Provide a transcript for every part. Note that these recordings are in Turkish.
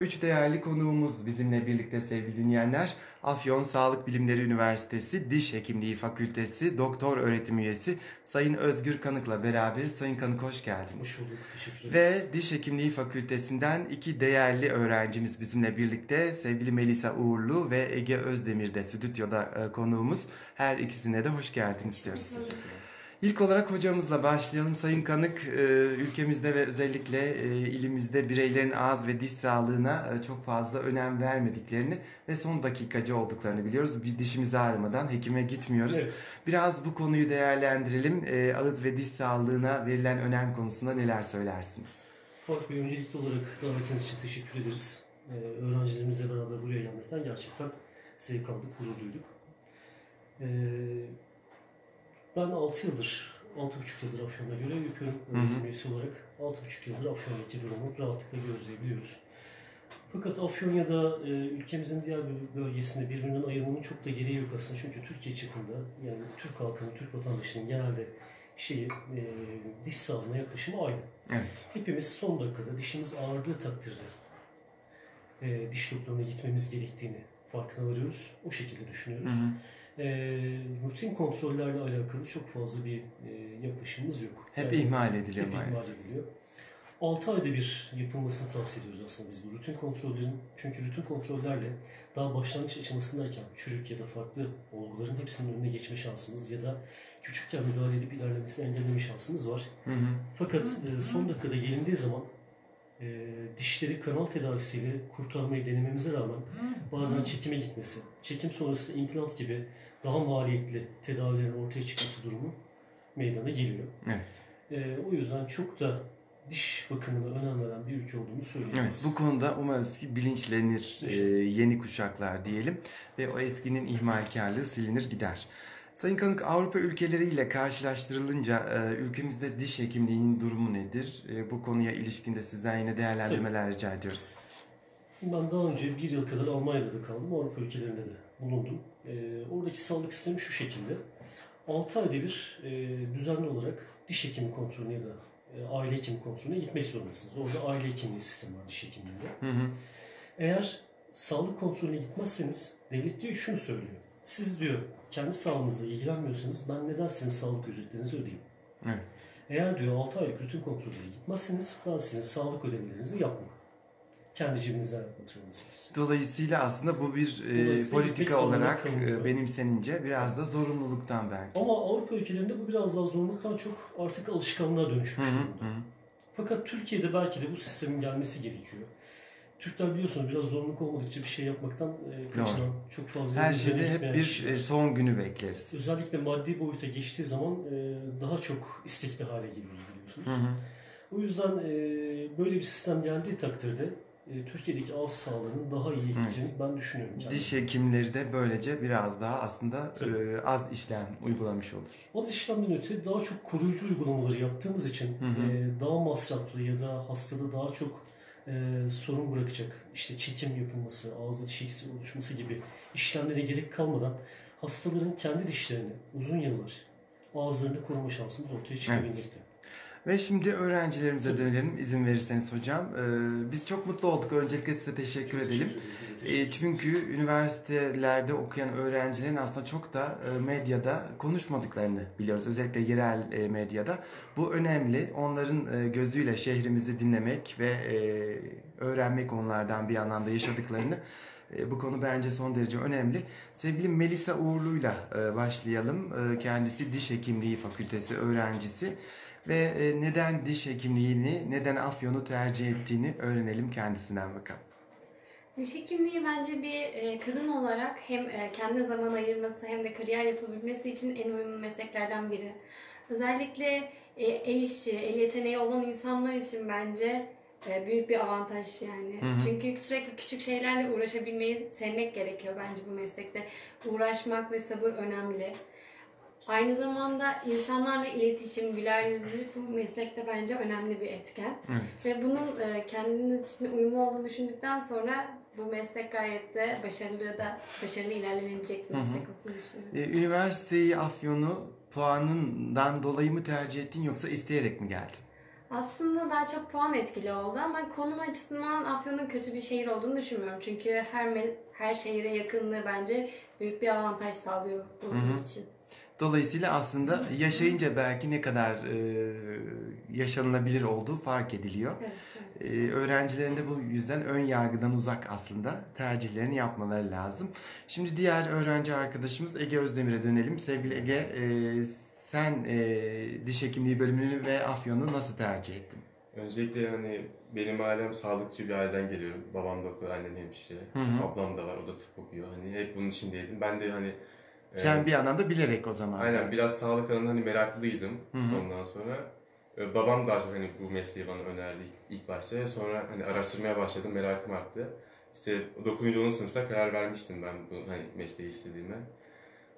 Üç değerli konuğumuz bizimle birlikte sevgili dinleyenler. Afyon Sağlık Bilimleri Üniversitesi Diş Hekimliği Fakültesi Doktor Öğretim Üyesi Sayın Özgür Kanık'la beraber. Sayın Kanık hoş geldiniz. Hoş bulduk, teşekkür Ve ederiz. Diş Hekimliği Fakültesinden iki değerli öğrencimiz bizimle birlikte. Sevgili Melisa Uğurlu ve Ege Özdemir de stüdyoda e, konuğumuz. Her ikisine de hoş geldiniz diyoruz. İlk olarak hocamızla başlayalım. Sayın Kanık, e, ülkemizde ve özellikle e, ilimizde bireylerin ağız ve diş sağlığına e, çok fazla önem vermediklerini ve son dakikacı olduklarını biliyoruz. Bir dişimizi ağrımadan hekime gitmiyoruz. Evet. Biraz bu konuyu değerlendirelim. Ağız ve diş sağlığına verilen önem konusunda neler söylersiniz? Faruk Bey öncelikli olarak davetiniz için teşekkür ederiz. Öğrencilerimizle beraber buraya gelmekten gerçekten zevk aldık, gurur duyduk. Ee, ben 6 yıldır, 6,5 yıldır Afyon'da görev yapıyorum öğretim üyesi olarak. 6,5 yıldır Afyon'daki durumu rahatlıkla gözleyebiliyoruz. Fakat Afyonya'da e, ülkemizin diğer bölgesinde birbirinden ayırmanın çok da gereği yok aslında. Çünkü Türkiye çapında yani Türk halkının, Türk vatandaşının genelde şeyi, e, diş sağlığına yaklaşımı aynı. Evet. Hepimiz son dakikada dişimiz ağrıdığı takdirde e, diş doktoruna gitmemiz gerektiğini farkına varıyoruz. O şekilde düşünüyoruz. Hı hı. E, rutin kontrollerle alakalı çok fazla bir e, yaklaşımımız yok. Hep Yani ihmal ediliyor hep maalesef. ihmal ediliyor. 6 ayda bir yapılmasını tavsiye ediyoruz aslında biz bu rutin kontrollerin. Çünkü rutin kontrollerle daha başlangıç aşamasındayken çürük ya da farklı olguların hepsinin önüne geçme şansınız ya da küçükken müdahale edip ilerlemesini engelleme şansınız var. Hı hı. Fakat e, son dakikada gelindiği zaman e, dişleri kanal tedavisiyle kurtarmayı denememize rağmen bazen çekime gitmesi, çekim sonrası implant gibi daha maliyetli tedavilerin ortaya çıkması durumu meydana geliyor. Evet. E, o yüzden çok da diş bakımına önem veren bir ülke olduğunu söyleyebiliriz. Evet, bu konuda umarız ki bilinçlenir e, yeni kuşaklar diyelim ve o eskinin ihmalkarlığı silinir gider. Sayın Kanık Avrupa ülkeleriyle karşılaştırılınca e, ülkemizde diş hekimliğinin durumu nedir? E, bu konuya ilişkinde sizden yine değerlendirmeler rica ediyoruz. Ben daha önce bir yıl kadar Almanya'da da kaldım, Avrupa ülkelerinde de bulundum. Ee, oradaki sağlık sistemi şu şekilde. 6 ayda bir e, düzenli olarak diş hekimi kontrolüne ya da e, aile hekimi kontrolüne gitmek zorundasınız. Orada aile hekimliği sistemi var diş hekimliğinde. Hı hı. Eğer sağlık kontrolüne gitmezseniz devlet diyor şunu söylüyor. Siz diyor kendi sağlığınızla ilgilenmiyorsanız ben neden sizin sağlık ücretlerinizi ödeyeyim? Evet. Eğer diyor 6 aylık rutin kontrollere gitmezseniz ben sizin sağlık ödemelerinizi yapmam. Kendi cebinizden yapmak zorundasınız. Dolayısıyla aslında bu bir e, politika olarak e, benimsenince biraz da zorunluluktan belki. Ama Avrupa ülkelerinde bu biraz daha zorunluluktan çok artık alışkanlığa dönüşmüş durumda. hı hı. Fakat Türkiye'de belki de bu sistemin gelmesi gerekiyor. Türkler biliyorsunuz biraz zorunluluk olmadıkça bir şey yapmaktan e, kaçınan, çok fazla Her şeyde hep bir e, son günü bekleriz. Özellikle maddi boyuta geçtiği zaman e, daha çok istekli hale geliyoruz biliyorsunuz. Hı hı. O yüzden e, böyle bir sistem geldiği takdirde e, Türkiye'deki ağız sağlığının daha iyi gideceğini ben düşünüyorum. kendim. Diş hekimleri de böylece biraz daha aslında e, az işlem uygulamış olur. Az işlemden öte daha çok koruyucu uygulamaları yaptığımız için Hı hı. e, daha masraflı ya da hastada daha çok e, sorun bırakacak işte çekim yapılması, ağızda eksikliği oluşması gibi işlemlere gerek kalmadan hastaların kendi dişlerini uzun yıllar ağızlarını koruma şansımız ortaya çıkabilmekte. Ve şimdi öğrencilerimize dönelim izin verirseniz hocam. Ee, biz çok mutlu olduk. Öncelikle size teşekkür edelim. Teşekkür ederiz, biz de teşekkür E, çünkü üniversitelerde okuyan öğrencilerin aslında çok da e, medyada konuşmadıklarını biliyoruz. Özellikle yerel e, medyada. Bu önemli. Onların e, gözüyle şehrimizi dinlemek ve e, öğrenmek onlardan bir anlamda yaşadıklarını. E, Bu konu bence son derece önemli. Sevgili Melisa Uğurlu'yla e, başlayalım. E, Kendisi Diş Hekimliği Fakültesi öğrencisi ve e, neden diş hekimliğini, neden Afyon'u tercih ettiğini öğrenelim kendisinden bakalım. Diş hekimliği bence bir e, kadın olarak hem e, kendi zaman ayırması hem de kariyer yapabilmesi için en uyumlu mesleklerden biri. Özellikle el işi, el yeteneği olan insanlar için bence büyük bir avantaj yani. Hı hı. Çünkü sürekli küçük şeylerle uğraşabilmeyi sevmek gerekiyor bence bu meslekte. Uğraşmak ve sabır önemli. Aynı zamanda insanlarla iletişim, güler yüzlülük bu meslekte bence önemli bir etken. Evet. Ve bunun e, kendiniz için uyumlu olduğunu düşündükten sonra bu meslek gayet de başarılı da başarılı ilerlenebilecek bir meslek olduğunu düşünüyorum. E, üniversiteyi Afyon'u puanından dolayı mı tercih ettin yoksa isteyerek mi geldin? Aslında daha çok puan etkili oldu ama konum açısından Afyon'un kötü bir şehir olduğunu düşünmüyorum. Çünkü her her şehire yakınlığı bence büyük bir avantaj sağlıyor bunun için. Dolayısıyla aslında yaşayınca belki ne kadar e, yaşanılabilir olduğu fark ediliyor. Evet, evet. E, öğrencilerin de bu yüzden ön yargıdan uzak aslında tercihlerini yapmaları lazım. Şimdi diğer öğrenci arkadaşımız Ege Özdemir'e dönelim. Sevgili Ege, e, sen e, diş hekimliği bölümünü ve Afyon'u nasıl tercih ettin? Öncelikle hani benim ailem sağlıkçı bir aileden geliyorum. Babam doktor, annem hemşire. Hı hı. Ablam da var, o da tıp okuyor. Hani hep bunun içindeydim. Ben de hani Sen bir anlamda bilerek o zaman. aynen biraz sağlık alanında hani meraklıydım. Hı hı. Ondan sonra e, babam daha çok hani bu mesleği bana önerdi ilk, ilk başta. Sonra hani araştırmaya başladım, merakım arttı. İşte 9. 10. sınıfta karar vermiştim ben bu hani mesleği istediğime.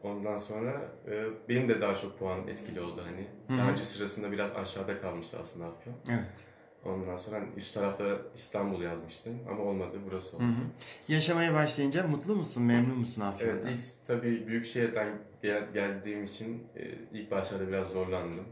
Ondan sonra e, benim de daha çok puan etkili oldu hani. Hı hı. Tercih sırasında biraz aşağıda kalmıştı aslında Afyon. Evet. Ondan sonra hani üst taraflara İstanbul yazmıştım ama olmadı burası oldu. Hı hı. Yaşamaya başlayınca mutlu musun, memnun musun Afyon'da? Evet ilk tabii büyük şehirden gel- geldiğim için e, ilk başlarda biraz zorlandım.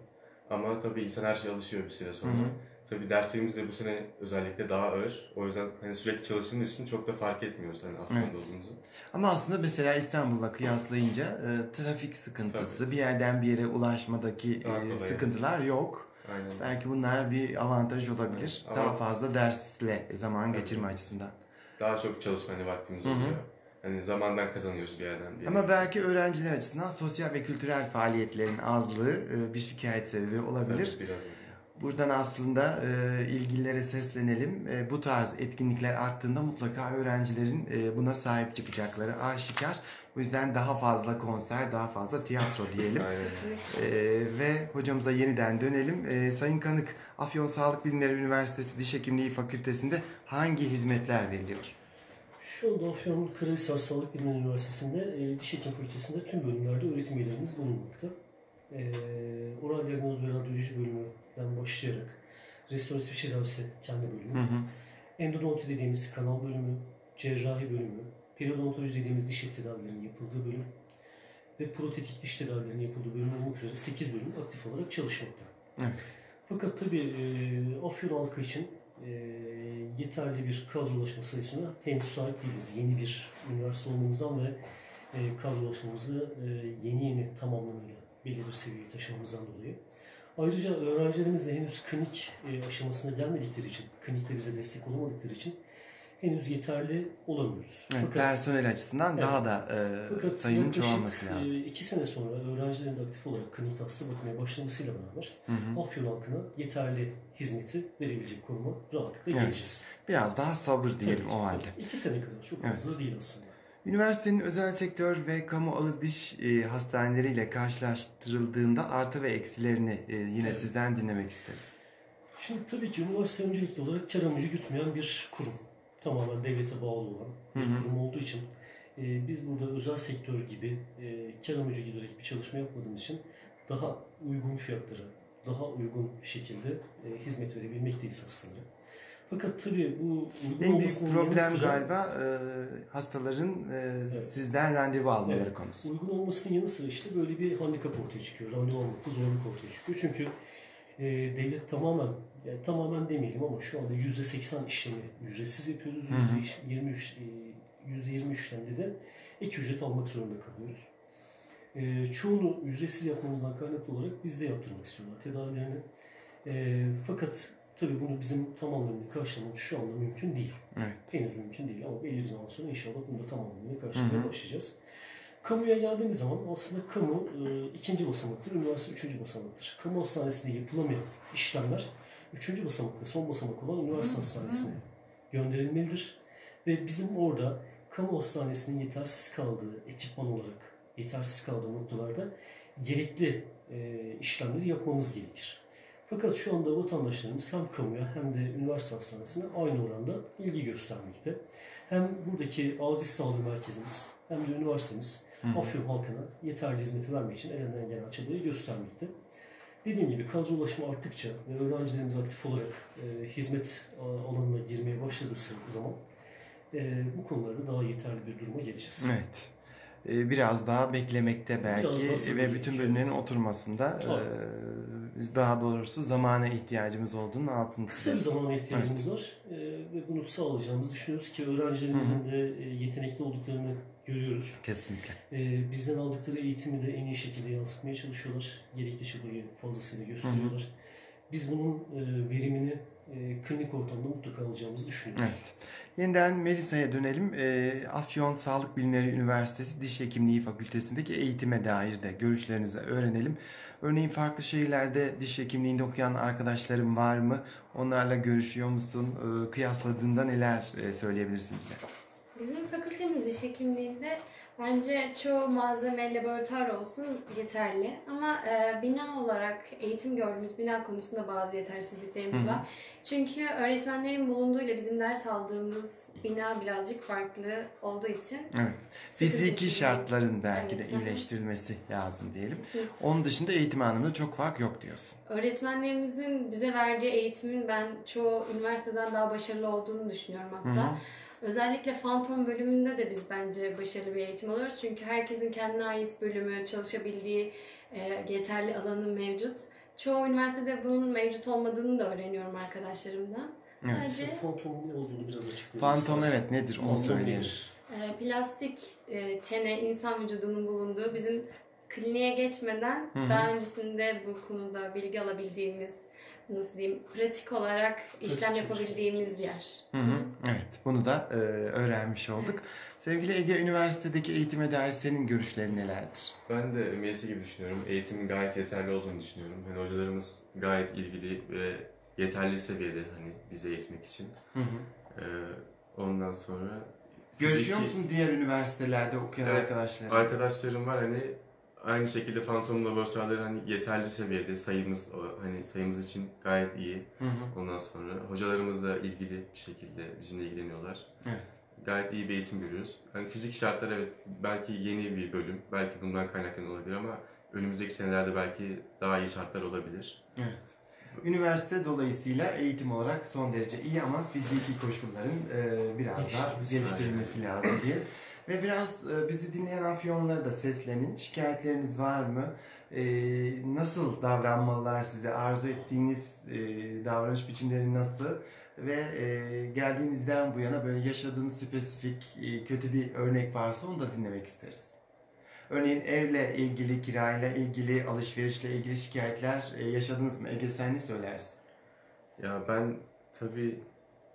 Ama tabii insan her şeye alışıyor bir süre sonra. Hı hı. Tabii derslerimiz de bu sene özellikle daha ağır. O yüzden hani sürekli çalıştığımız için çok da fark etmiyoruz hani Afyon'da Evet. olduğumuzu. Ama aslında mesela İstanbul'la kıyaslayınca e, trafik sıkıntısı, bir yerden bir yere ulaşmadaki e, sıkıntılar yok. Aynen. Belki bunlar bir avantaj olabilir. Ama- Daha fazla dersle zaman Tabii. geçirme açısından. Daha çok çalışma hani vaktimiz oluyor. Hani zamandan kazanıyoruz bir yerden diye. Ama belki öğrenciler açısından sosyal ve kültürel faaliyetlerin azlığı e, bir şikayet sebebi olabilir. Tabii biraz. Buradan aslında e, ilgililere seslenelim. E, bu tarz etkinlikler arttığında mutlaka öğrencilerin e, buna sahip çıkacakları aşikar. O yüzden daha fazla konser, daha fazla tiyatro diyelim. Ee, ve hocamıza yeniden dönelim. Ee, Sayın Kanık, Afyon Sağlık Bilimleri Üniversitesi Diş Hekimliği Fakültesi'nde hangi hizmetler veriliyor? Şu anda Afyon Karahisar Sağlık Bilimleri Üniversitesi'nde e, Diş Hekim Fakültesi'nde tüm bölümlerde öğretim üyelerimiz bulunmakta. E, oral diagnoz ve radyoloji bölümünden başlayarak restoratif cerrahisi kendi bölümü, hı. endodonti dediğimiz kanal bölümü, cerrahi bölümü, periodontoloji dediğimiz diş eti tedavilerinin yapıldığı bölüm ve protetik diş tedavilerinin yapıldığı bölüm olmak üzere 8 bölüm aktif olarak çalışmakta. Evet. Fakat tabii e, Afyon halkı için e, yeterli bir kadrolaşma sayısına henüz sahip değiliz. Yeni bir üniversite olmamızdan ve e, kadrolaşmamızı e, yeni yeni tamamlamayla belli bir seviyeye taşımamızdan dolayı. Ayrıca öğrencilerimiz de henüz klinik e, aşamasına gelmedikleri için, klinikte bize destek olamadıkları için henüz yeterli olamıyoruz. Evet, personel açısından Evet. daha da e, Fakat sayının çoğalması lazım. e, iki sene sonra öğrencilerin de aktif olarak klinikte hasta bakmaya başlamasıyla beraber Hı hı. Afyon halkına yeterli hizmeti verebilecek konuma rahatlıkla Evet. geleceğiz. Biraz daha sabır diyelim Tabii o tabii halde. ki. İki sene kadar çok Evet. fazla değil aslında. Üniversitenin özel sektör ve kamu ağız diş e, hastaneleriyle karşılaştırıldığında artı ve eksilerini e, yine Evet. sizden dinlemek isteriz. Şimdi tabii ki üniversite öncelikli olarak kar amacı gütmeyen bir kurum. Tamamen devlete bağlı olan bir Hı hı. kurum olduğu için e, biz burada özel sektör gibi e, kar amacı giderek bir çalışma yapmadığımız için daha uygun fiyatlara, daha uygun şekilde e, hizmet verebilmekteyiz hastalara. Fakat tabii bu En büyük problem sıra- galiba e, hastaların e, Evet. sizden randevu almaları Evet. konusu. Uygun olmasının yanı sıra işte böyle bir handikap ortaya çıkıyor. Randevu almakta zorluk ortaya çıkıyor. Çünkü e, devlet tamamen, yani tamamen demeyelim ama şu anda %80 işlemi ücretsiz yapıyoruz. Hı hı. %23, e, %20 işlemde de ek ücret almak zorunda kalıyoruz. E, çoğunu ücretsiz yapmamızdan kaynaklı olarak biz de yaptırmak istiyorlar tedavilerini. E, fakat tabii bunu bizim tamamlarını karşılamamız şu anda mümkün değil. Evet. Henüz mümkün değil ama belli bir zaman sonra inşallah bunu da tamamlamaya karşılamaya Hı hı. başlayacağız. Kamuya geldiğimiz zaman aslında kamu e, ikinci basamaktır, üniversite üçüncü basamaktır. Kamu hastanesinde yapılamayan işlemler üçüncü basamak ve son basamak olan üniversite hastanesine gönderilmelidir. Ve bizim orada kamu hastanesinin yetersiz kaldığı ekipman olarak yetersiz kaldığı noktalarda gerekli e, işlemleri yapmamız gerekir. Fakat şu anda vatandaşlarımız hem kamuya hem de üniversite hastanesine aynı oranda ilgi göstermekte. Hem buradaki diş sağlığı merkezimiz hem de üniversitemiz Hı hı. Afyon halkına yeterli hizmeti vermek için elinden gelen çabayı göstermekte. Dediğim gibi kadrolaşma arttıkça ve öğrencilerimiz aktif olarak e, hizmet alanına girmeye başladığı zaman e, bu konularda daha yeterli bir duruma geleceğiz. Evet. e, biraz daha beklemekte belki Biraz daha ve bütün bölümlerin oturmasında e, daha doğrusu zamana ihtiyacımız olduğunun altını Kısa bir zamana ihtiyacımız var Ee, ve bunu sağlayacağımızı düşünüyoruz ki öğrencilerimizin de e, yetenekli olduklarını görüyoruz. Kesinlikle. Ee, bizden aldıkları eğitimi de en iyi şekilde yansıtmaya çalışıyorlar. Gerekli çabayı fazlasıyla gösteriyorlar. Biz bunun e, verimini e, klinik ortamda mutlaka alacağımızı düşünüyoruz. Evet. Yeniden Melisa'ya dönelim. E, Afyon Sağlık Bilimleri Üniversitesi Diş Hekimliği Fakültesi'ndeki eğitime dair de görüşlerinizi öğrenelim. Örneğin farklı şehirlerde diş hekimliğinde okuyan arkadaşlarım var mı? Onlarla görüşüyor musun? E, kıyasladığında neler e, söyleyebilirsin bize? Bizim fakültemiz diş hekimliğinde bence çoğu malzeme, laboratuvar olsun yeterli. Ama e, bina olarak eğitim gördüğümüz bina konusunda bazı yetersizliklerimiz var. Çünkü öğretmenlerin bulunduğuyla bizim ders aldığımız bina birazcık farklı olduğu için Evet. Fiziki sıkıntı şartların belki Evet, de iyileştirilmesi lazım diyelim. Kesinlikle. Onun dışında eğitim anlamında çok fark yok diyorsun. Öğretmenlerimizin bize verdiği eğitimin ben çoğu üniversiteden daha başarılı olduğunu düşünüyorum hatta. Hı hı. Özellikle Fantom bölümünde de biz bence başarılı bir eğitim alıyoruz. Çünkü herkesin kendine ait bölümü, çalışabildiği e, yeterli alanı mevcut. Çoğu üniversitede bunun mevcut olmadığını da öğreniyorum arkadaşlarımdan. Evet. Sadece Fantomun ne olduğunu biraz açıklayalım. Fantom evet nedir onu söyleyelim. e, plastik e, çene insan vücudunun bulunduğu bizim kliniğe geçmeden Hı hı. daha öncesinde bu konuda bilgi alabildiğimiz nasıl diyeyim pratik olarak işlem çalışma yapabildiğimiz yer. Hı hı. Evet, bunu da e, öğrenmiş olduk. Sevgili Ege, üniversitedeki eğitime dair senin görüşlerin nelerdir? Ben de Melisa gibi düşünüyorum. Eğitimin gayet yeterli olduğunu düşünüyorum. Hani hocalarımız gayet ilgili ve yeterli seviyede hani bizi eğitmek için. Hı hı. Ee, ondan sonra Görüşüyor fiziki- musun diğer üniversitelerde okuyan Evet, arkadaşlarınla? Arkadaşlarım var hani aynı şekilde fantom laboratuvarları hani yeterli seviyede sayımız o- hani sayımız için gayet iyi. Hı hı. Ondan sonra hocalarımız da ilgili bir şekilde bizimle ilgileniyorlar. Evet. Gayet iyi bir eğitim görüyoruz. Hani fizik şartlar evet belki yeni bir bölüm. Belki bundan kaynaklı olabilir ama önümüzdeki senelerde belki daha iyi şartlar olabilir. Evet. Üniversite dolayısıyla eğitim olarak son derece iyi ama fiziki koşulların e, biraz daha Geliştirilmesi geliştirilmesi lazım diye. Ve biraz e, bizi dinleyen afyonlara da seslenin. Şikayetleriniz var mı? E, nasıl davranmalılar size? Arzu ettiğiniz e, davranış biçimleri nasıl? Ve geldiğinizden bu yana böyle yaşadığınız spesifik kötü bir örnek varsa onu da dinlemek isteriz. Örneğin evle ilgili, kirayla ilgili, alışverişle ilgili şikayetler yaşadınız mı? Ege sen ne söylersin? Ya ben tabii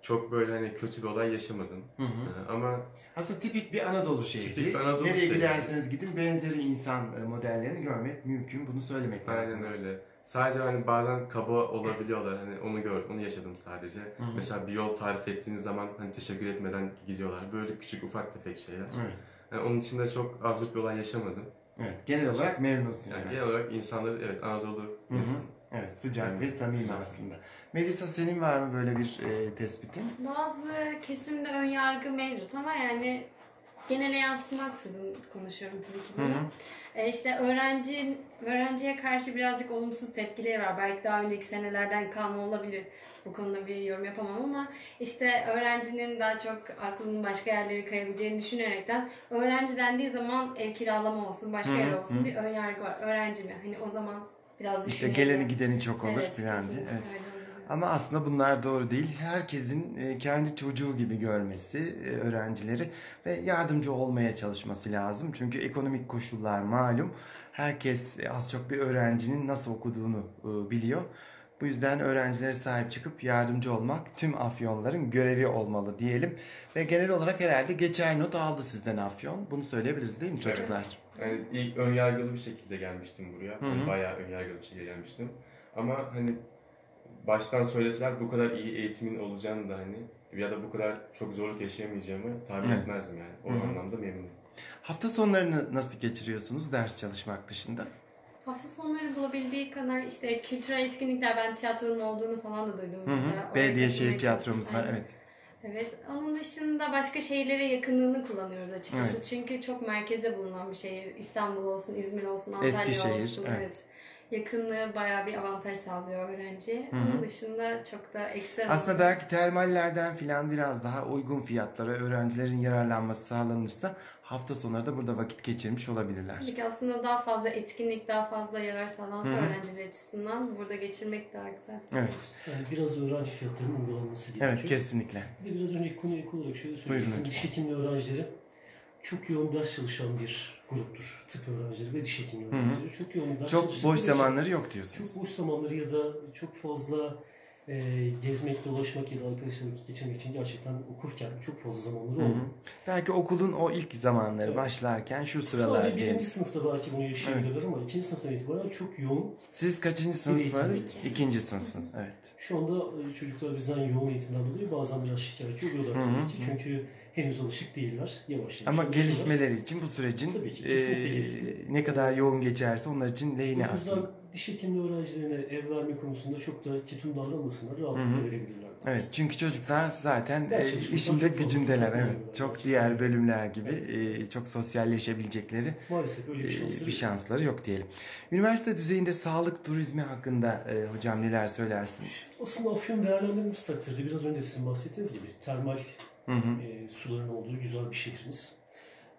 çok böyle hani kötü bir olay yaşamadım. Hı hı. Ee, Ama Aslında tipik bir Anadolu şehri. Tipik bir Anadolu Nereye şehri. giderseniz gidin benzeri insan e, modellerini görmek mümkün. Bunu söylemek lazım. aynen öyle. Sadece hani bazen kaba olabiliyorlar. Hani onu gör, onu yaşadım sadece. hı. Mesela bir yol tarif ettiğiniz zaman hani teşekkür etmeden gidiyorlar. Böyle küçük ufak tefek şeyler. Evet. Yani onun dışında çok absürt bir olay yaşamadım. Evet. Genel olarak memnunsun. Yani yani. genel olarak insanları evet Anadolu Hı hı. insan. Evet, sıcak Evet, ve samimi sıcak. aslında. Melisa senin var mı böyle bir e, tespitin? Bazı kesimde ön yargı mevcut ama yani genele yansıtmaksızın konuşuyorum tabii ki Hı bunu. hı. E işte öğrenci öğrenciye karşı birazcık olumsuz tepkileri var. Belki daha önceki senelerden kalma olabilir. Bu konuda bir yorum yapamam ama işte öğrencinin daha çok aklının başka yerlere kayabileceğini düşünerekten öğrenci dendiği zaman ev kiralama olsun, başka Hı hı, yer olsun hı. bir ön yargı var. Öğrenci mi? Hani o zaman biraz İşte geleni gideni çok olur Evet, filan diye. Evet. öyle. Ama aslında bunlar doğru değil. Herkesin e, kendi çocuğu gibi görmesi e, öğrencileri ve yardımcı olmaya çalışması lazım. Çünkü ekonomik koşullar malum. Herkes e, az çok bir öğrencinin nasıl okuduğunu biliyor. Bu yüzden öğrencilere sahip çıkıp yardımcı olmak tüm afyonların görevi olmalı diyelim. Ve genel olarak herhalde geçer not aldı sizden afyon. Bunu söyleyebiliriz değil mi Evet. Yani ilk ön yargılı bir şekilde gelmiştim buraya. Hı hı. Yani bayağı ön yargılı bir şekilde gelmiştim. Ama hani baştan söyleseler bu kadar iyi eğitimin olacağını da hani ya da bu kadar çok zorluk yaşayamayacağımı tahmin Evet. etmezdim yani. O Hı hı. anlamda memnunum. Hafta sonlarını nasıl geçiriyorsunuz ders çalışmak dışında? Hafta sonları bulabildiği kadar işte kültürel etkinlikler ben tiyatronun olduğunu falan da duydum. Hı hı. Belediye şehir tiyatromuz var evet. Evet. Onun dışında başka şehirlere yakınlığını kullanıyoruz açıkçası. Evet. Çünkü çok merkezde bulunan bir şehir. İstanbul olsun, İzmir olsun, Antalya Eskişehir, olsun. evet. Evet. Yakınlığı bayağı bir avantaj sağlıyor hı. Onun dışında çok da ekstra Aslında belki termallerden filan biraz daha uygun fiyatlara öğrencilerin yararlanması sağlanırsa hafta sonları da burada vakit geçirmiş olabilirler. Tabii ki aslında daha fazla etkinlik, daha fazla yarar sağlansa Hı hı. öğrenciler açısından burada geçirmek daha güzel. Evet. Yani biraz öğrenci fiyatlarının uygulanması gerekiyor. Evet kesinlikle. Bir de biraz önceki konuya olarak şöyle Buyurun söyleyeyim. Bizim hocam. diş öğrencileri çok yoğun ders çalışan bir gruptur. Tıp öğrencileri ve diş hekimliği öğrencileri. Çok yoğun ders Çok boş zamanları yok diyorsunuz. Çok boş zamanları ya da çok fazla e, gezmek, dolaşmak ya da arkadaşlarla vakit geçirmek için gerçekten okurken çok fazla zamanları olmuyor. Belki okulun o ilk zamanları Evet. başlarken şu sıralar Sadece birinci sınıfta belki bunu yaşayabilirler ama ikinci sınıftan itibaren çok yoğun. Siz kaçıncı sınıf var? iki. İkinci sınıfsınız. Evet. Şu anda e, çocuklar bizden yoğun eğitimden dolayı bazen biraz şikayetçi oluyorlar tabii ki. hı. Çünkü henüz alışık değiller. Yavaş yavaş Ama gelişmeleri için bu sürecin Tabii ki, gerekli. ne kadar yoğun geçerse onlar için lehine aslında. diş hekimliği öğrencilerine ev verme konusunda çok da ketum davranmasınlar. Rahatlıkla verebilirler. Evet çünkü çocuklar zaten e, işinde gücündeler. Evet. Çok gerçekten. diğer bölümler gibi e, çok sosyalleşebilecekleri Maalesef öyle bir e, şansları bir şansları yok diyelim. Üniversite düzeyinde sağlık turizmi hakkında e, hocam neler söylersiniz? Aslında Afyon değerlendirdiğimiz takdirde biraz önce sizin bahsettiğiniz gibi termal Hı hı. e, suların olduğu güzel bir şehrimiz.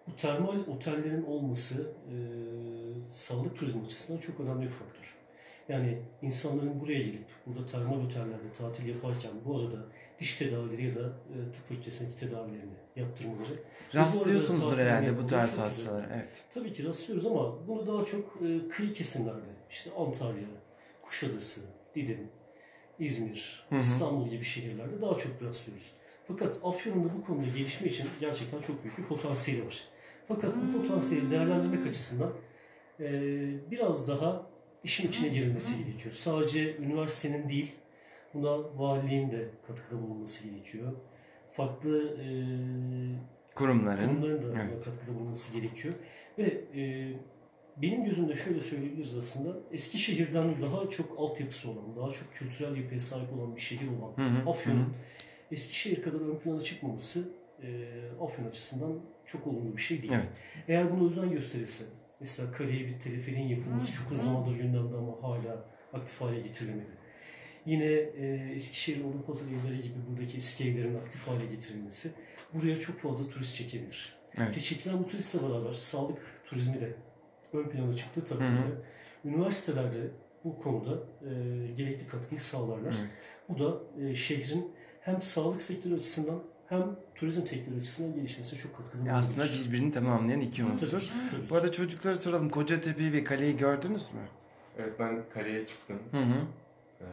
Bu termal otellerin olması e, sağlık turizmi açısından çok önemli bir faktör. Yani insanların buraya gelip burada termal otellerde tatil yaparken bu arada diş tedavileri ya da e, tıp fakültesindeki tedavilerini yaptırmaları. Rastlıyorsunuzdur herhalde bu tarz hastalara. Evet. Tabii ki rastlıyoruz ama bunu daha çok e, kıyı kesimlerde işte Antalya, Kuşadası, Didim, İzmir, Hı hı. İstanbul gibi şehirlerde daha çok rastlıyoruz. Fakat Afyon'un da bu konuda gelişme için gerçekten çok büyük bir potansiyeli var. Fakat bu potansiyeli değerlendirmek açısından e, biraz daha işin içine girilmesi gerekiyor. Sadece üniversitenin değil, buna valiliğin de katkıda bulunması gerekiyor. Farklı e, Kurumların. kurumların da Evet. katkıda bulunması gerekiyor. Ve e, benim gözümde şöyle söyleyebiliriz aslında. Eskişehir'den daha çok altyapısı olan, daha çok kültürel yapıya sahip olan bir şehir olan Afyon'un. Eskişehir kadar ön plana çıkmaması e, Afyon açısından çok olumlu bir şey değil. Evet. Eğer buna özen gösterilse, mesela kaleye bir teleferin yapılması çok uzun zamandır gündemde ama hala aktif hale getirilemedi. Yine e, Eskişehir'in Odunpazarı evleri gibi buradaki eski evlerin aktif hale getirilmesi buraya çok fazla turist çekebilir. Evet. Ki çekilen bu turistle beraber sağlık turizmi de ön plana takdirde Hı hı. üniversitelerde bu konuda e, gerekli katkıyı sağlarlar. Evet. Bu da e, şehrin hem sağlık sektörü açısından hem turizm sektörü açısından gelişmesine çok katkıda E, Aslında bulunabilir. birbirini tamamlayan iki Tabii, unsur. tabii. Bu arada çocuklara soralım. Kocatepe'yi ve kaleyi gördünüz mü? Evet ben kaleye çıktım. Hı hı. Ee,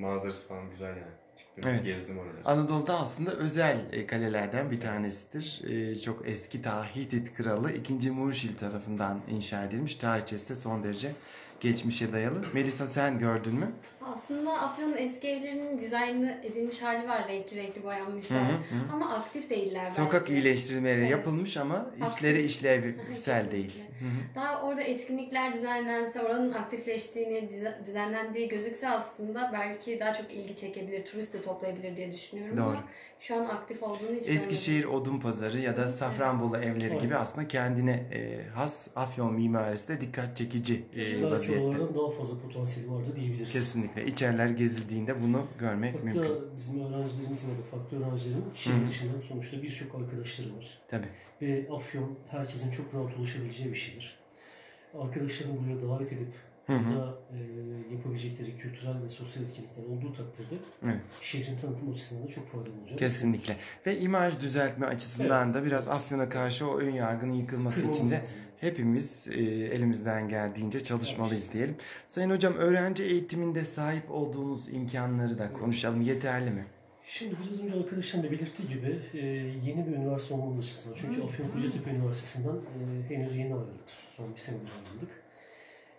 manzarası falan güzel yani. Çıktım, Evet. gezdim oraları. Anadolu'da aslında özel e, kalelerden bir tanesidir. E, Çok eski ta Hitit kralı 2. Murşil tarafından inşa edilmiş. Tarihçesi de son derece geçmişe dayalı. Melisa sen gördün mü? Aslında Afyon'un eski evlerinin dizaynı edilmiş hali var. Renkli renkli Hı boyanmışlar. hı, hı. Ama aktif değiller Sokak belki. iyileştirmeleri Evet. yapılmış ama Aktif. işleri işlevsel değil. Hı hı. Daha orada etkinlikler düzenlense, oranın aktifleştiğini, düzenlendiği gözükse aslında belki daha çok ilgi çekebilir, turist de toplayabilir diye düşünüyorum Doğru. ama şu an aktif olduğunu hiç görmedim. Eskişehir Odun Pazarı ya da Safranbolu evleri gibi aslında kendine e, has Afyon mimarisi de dikkat çekici e, vaziyette. daha fazla potansiyeli vardı diyebiliriz. Kesinlikle. İçeriler gezildiğinde bunu görmek Hatta mümkün. bizim öğrencilerimizin da farklı öğrencilerin Hı şehir dışından sonuçta birçok arkadaşları var. Tabii. Ve Afyon herkesin çok rahat ulaşabileceği bir şehir. Arkadaşlarını buraya davet edip Hı hı. burada e, yapabilecekleri kültürel ve sosyal etkinlikler olduğu takdirde Evet. şehrin tanıtım açısından da çok faydalı olacak. Kesinlikle. Ve imaj düzeltme açısından da biraz Afyon'a karşı o ön yargının yıkılması Kırmamız için de. Hepimiz e, elimizden geldiğince çalışmalıyız diyelim. Sayın hocam öğrenci eğitiminde sahip olduğunuz imkanları da konuşalım. Yeterli mi? Şimdi biraz önce arkadaşların da belirttiği gibi e, yeni bir üniversite olmamız açısından. Çünkü Afyon Kocatepe Üniversitesi'nden e, henüz yeni ayrıldık. Son bir senedir ayrıldık.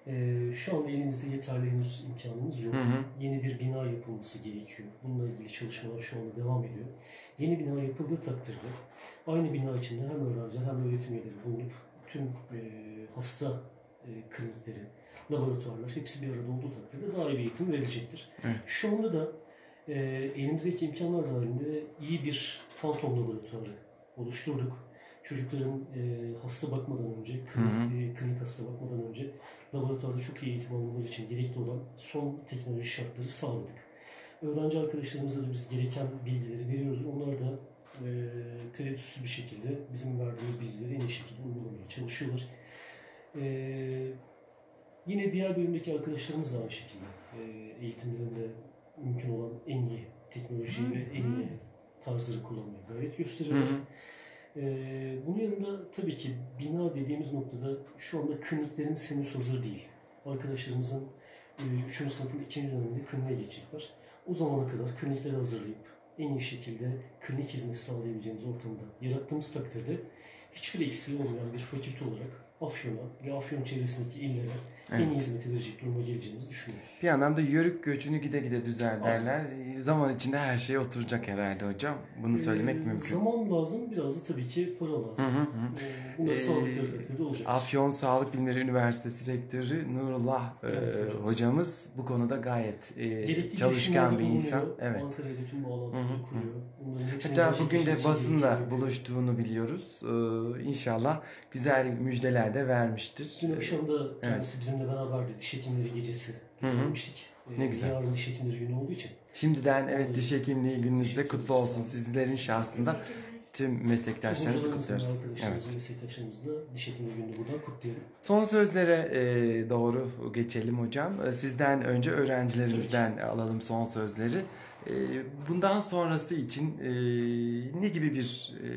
E, şu anda elimizde yeterli henüz imkanımız yok. Hı hı. Yeni bir bina yapılması gerekiyor. Bununla ilgili çalışmalar şu anda devam ediyor. Yeni bina yapıldığı takdirde aynı bina içinde hem öğrenciler hem öğretim üyeleri bulunup tüm e, hasta e, klinikleri, laboratuvarlar hepsi bir arada olduğu takdirde daha iyi bir eğitim verilecektir. Evet. Şu anda da e, elimizdeki imkanlar dahilinde iyi bir fantom laboratuvarı oluşturduk. çocukların e, hasta bakmadan önce, klinik, klinik hasta bakmadan önce laboratuvarda çok iyi eğitim almaları için gerekli olan son teknoloji şartları sağladık. Öğrenci arkadaşlarımıza da biz gereken bilgileri veriyoruz. Onlar da e, tereddütsüz bir şekilde bizim verdiğimiz bilgileri en iyi şekilde uygulamaya çalışıyorlar. E, yine diğer bölümdeki arkadaşlarımız da aynı şekilde e, eğitimlerinde mümkün olan en iyi teknolojiyi ve en iyi tarzları kullanmaya gayret Hı gösteriyorlar. hı. Ee, bunun yanında tabii ki bina dediğimiz noktada şu anda kliniklerimiz henüz hazır değil. Arkadaşlarımızın 3. sınıfın 2. döneminde kliniğe geçecekler. O zamana kadar klinikleri hazırlayıp en iyi şekilde klinik hizmeti sağlayabileceğimiz ortamda yarattığımız takdirde hiçbir eksiği olmayan bir fakülte olarak Afyon'a ve Afyon çevresindeki illere en iyi Evet. hizmeti verecek duruma geleceğimizi düşünüyoruz. Bir anlamda yörük göçünü gide gide düzer derler. Zaman içinde her şey oturacak herhalde hocam. Bunu söylemek Ee, mümkün. Zaman lazım, biraz da tabii ki para lazım. Hı hı hı. Ee, bunları Ee, sağladıkları takdirde olacak. Afyon Sağlık Bilimleri Üniversitesi Rektörü Nurullah e, Evet, hocamız. hocamız bu konuda gayet e, Gerekli çalışkan bir insan. bulunuyor. Evet. İle tüm bağlantıları kuruyor. Hatta bugün de gerekiyor. buluştuğunu biliyoruz. Ee, inşallah güzel müjdeler de vermiştir. Dün akşam da kendisi bizimle beraberdi. Diş hekimleri gecesi Hı hı. düzenlemiştik. Ee, Ne güzel. Yarın diş hekimleri günü olduğu için. Şimdiden evet Vallahi diş hekimliği gününüz de kutlu olsun. Sizlerin şahsında tüm meslektaşlarınızı kutluyoruz. Evet. meslektaşlarımızın da diş hekimleri gününü buradan kutluyorum. Son sözlere e, doğru geçelim hocam. E, Sizden önce öğrencilerimizden alalım son sözleri. E, bundan sonrası için e, ne gibi bir e,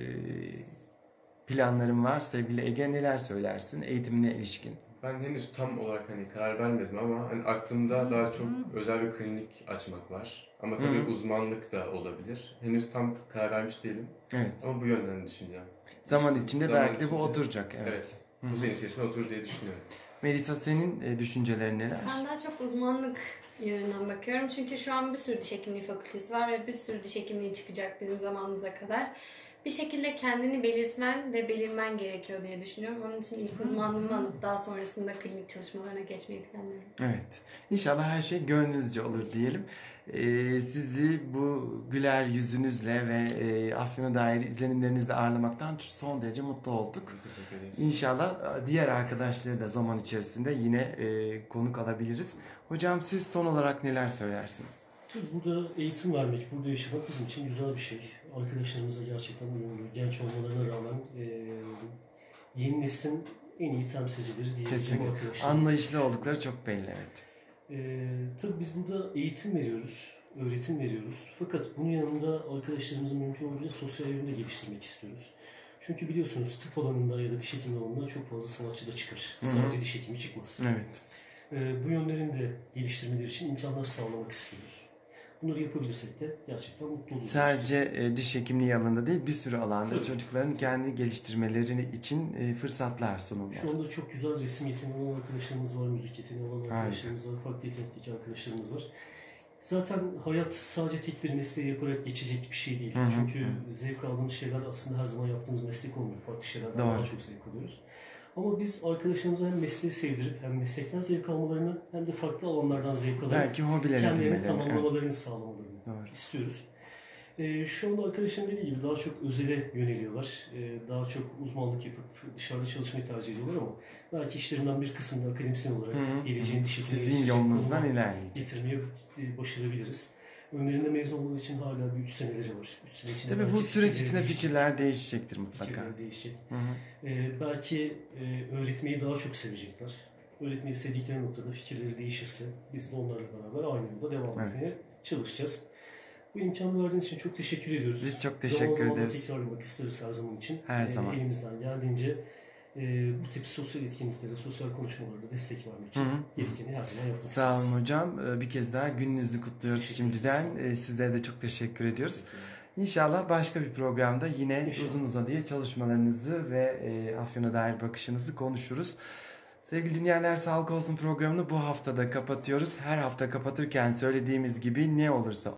planların var sevgili Ege? Neler söylersin eğitimine ilişkin? Ben henüz tam olarak hani karar vermedim ama hani aklımda daha çok özel bir klinik açmak var. Ama tabii Hı. uzmanlık da olabilir. Henüz tam karar vermiş değilim Evet. ama bu yönden düşüneceğim. Zaman İşte içinde zaman belki de bu içinde. oturacak. Evet. Evet. Hı hı. Bu sene içerisinde oturur diye düşünüyorum. Melisa senin e, düşüncelerin neler? Ben daha çok uzmanlık yönünden bakıyorum. Çünkü şu an bir sürü diş hekimliği fakültesi var ve bir sürü diş hekimliği çıkacak bizim zamanımıza kadar. Bir şekilde kendini belirtmen ve belirmen gerekiyor diye düşünüyorum. Onun için ilk uzmanlığımı alıp daha sonrasında klinik çalışmalarına geçmeyi planlıyorum. Evet. İnşallah her şey gönlünüzce olur diyelim. Ee, sizi bu güler yüzünüzle ve e, Afyon'a dair izlenimlerinizle ağırlamaktan son derece mutlu olduk. Teşekkür ederiz. İnşallah e, diğer arkadaşları da zaman içerisinde yine e, konuk alabiliriz. Hocam siz son olarak neler söylersiniz? Burada eğitim vermek, burada yaşamak bizim için güzel bir şey. Arkadaşlarımıza gerçekten uyumlu, genç olmalarına rağmen e, yeni neslin en iyi temsilcileri diyebileceğim Kesinlikle. arkadaşlarımız. Anlayışlı oldukları çok belli evet. Ee, tabii biz burada eğitim veriyoruz, öğretim veriyoruz. Fakat bunun yanında arkadaşlarımızın mümkün olduğunca sosyal yönünü de geliştirmek istiyoruz. Çünkü biliyorsunuz tıp alanında ya da diş hekimliği alanında çok fazla sanatçı da çıkar. Hı hı. Sadece diş hekimi çıkmaz. Evet. Ee, bu yönlerini de geliştirmeleri için imkanlar sağlamak istiyoruz. Bunları yapabilirsek de gerçekten mutlu oluruz. Sadece e, diş hekimliği alanında değil bir sürü alanda Tabii. çocukların kendi geliştirmeleri için e, fırsatlar sunulmalı. Şu anda çok güzel resim yeteneği olan arkadaşlarımız var, müzik yeteneği olan arkadaşlarımız var, farklı yetenekteki arkadaşlarımız var. Zaten hayat sadece tek bir mesleği yaparak geçecek bir şey değil. Hı hı, Çünkü hı. zevk aldığımız şeyler aslında her zaman yaptığımız meslek olmuyor. Farklı şeylerden Doğru. daha çok zevk alıyoruz. Ama biz arkadaşlarımıza hem mesleği sevdirip hem meslekten zevk almalarını hem de farklı alanlardan zevk alarak Belki hobiler kendilerini edinmeleri. Evet. tamamlamalarını sağlamalarını Doğru. istiyoruz. Ee, şu anda arkadaşlarım dediği gibi daha çok özele yöneliyorlar. Ee, daha çok uzmanlık yapıp dışarıda çalışmayı tercih ediyorlar ama belki işlerinden bir kısmını akademisyen olarak Hı hı, geleceğin hı. diş hekimliği Sizin yolunuzdan ilerleyecek. getirmeyi e, başarabiliriz. Önlerinde mezun olmaları için hala bir 3 seneleri var. 3 sene içinde Tabii bu süreç içinde değişecek. fikirler değişecektir mutlaka. Fikirleri değişecek. Hı hı. Ee, belki e, öğretmeyi daha çok sevecekler. Öğretmeyi sevdikleri noktada fikirleri değişirse biz de onlarla beraber aynı yolda devam Evet. etmeye çalışacağız. Bu imkanı verdiğiniz için çok teşekkür ediyoruz. Biz çok zaman teşekkür zaman da ederiz. tekrarlamak isteriz her zaman için. Her Ee, zaman. Elimizden geldiğince e, bu tip sosyal etkinliklere, sosyal konuşmalarda destek vermek için gerekeni her zaman yapmak Sağ olun hocam. Ee, Bir kez daha gününüzü kutluyoruz Teşekkür şimdiden. ederiz. Ee, Sizlere de çok teşekkür ediyoruz. İnşallah başka bir programda yine İnşallah. uzun uzadıya çalışmalarınızı ve e, Afyon'a dair bakışınızı konuşuruz. Sevgili dinleyenler Sağlık Olsun programını bu haftada kapatıyoruz. Her hafta kapatırken söylediğimiz gibi ne olursa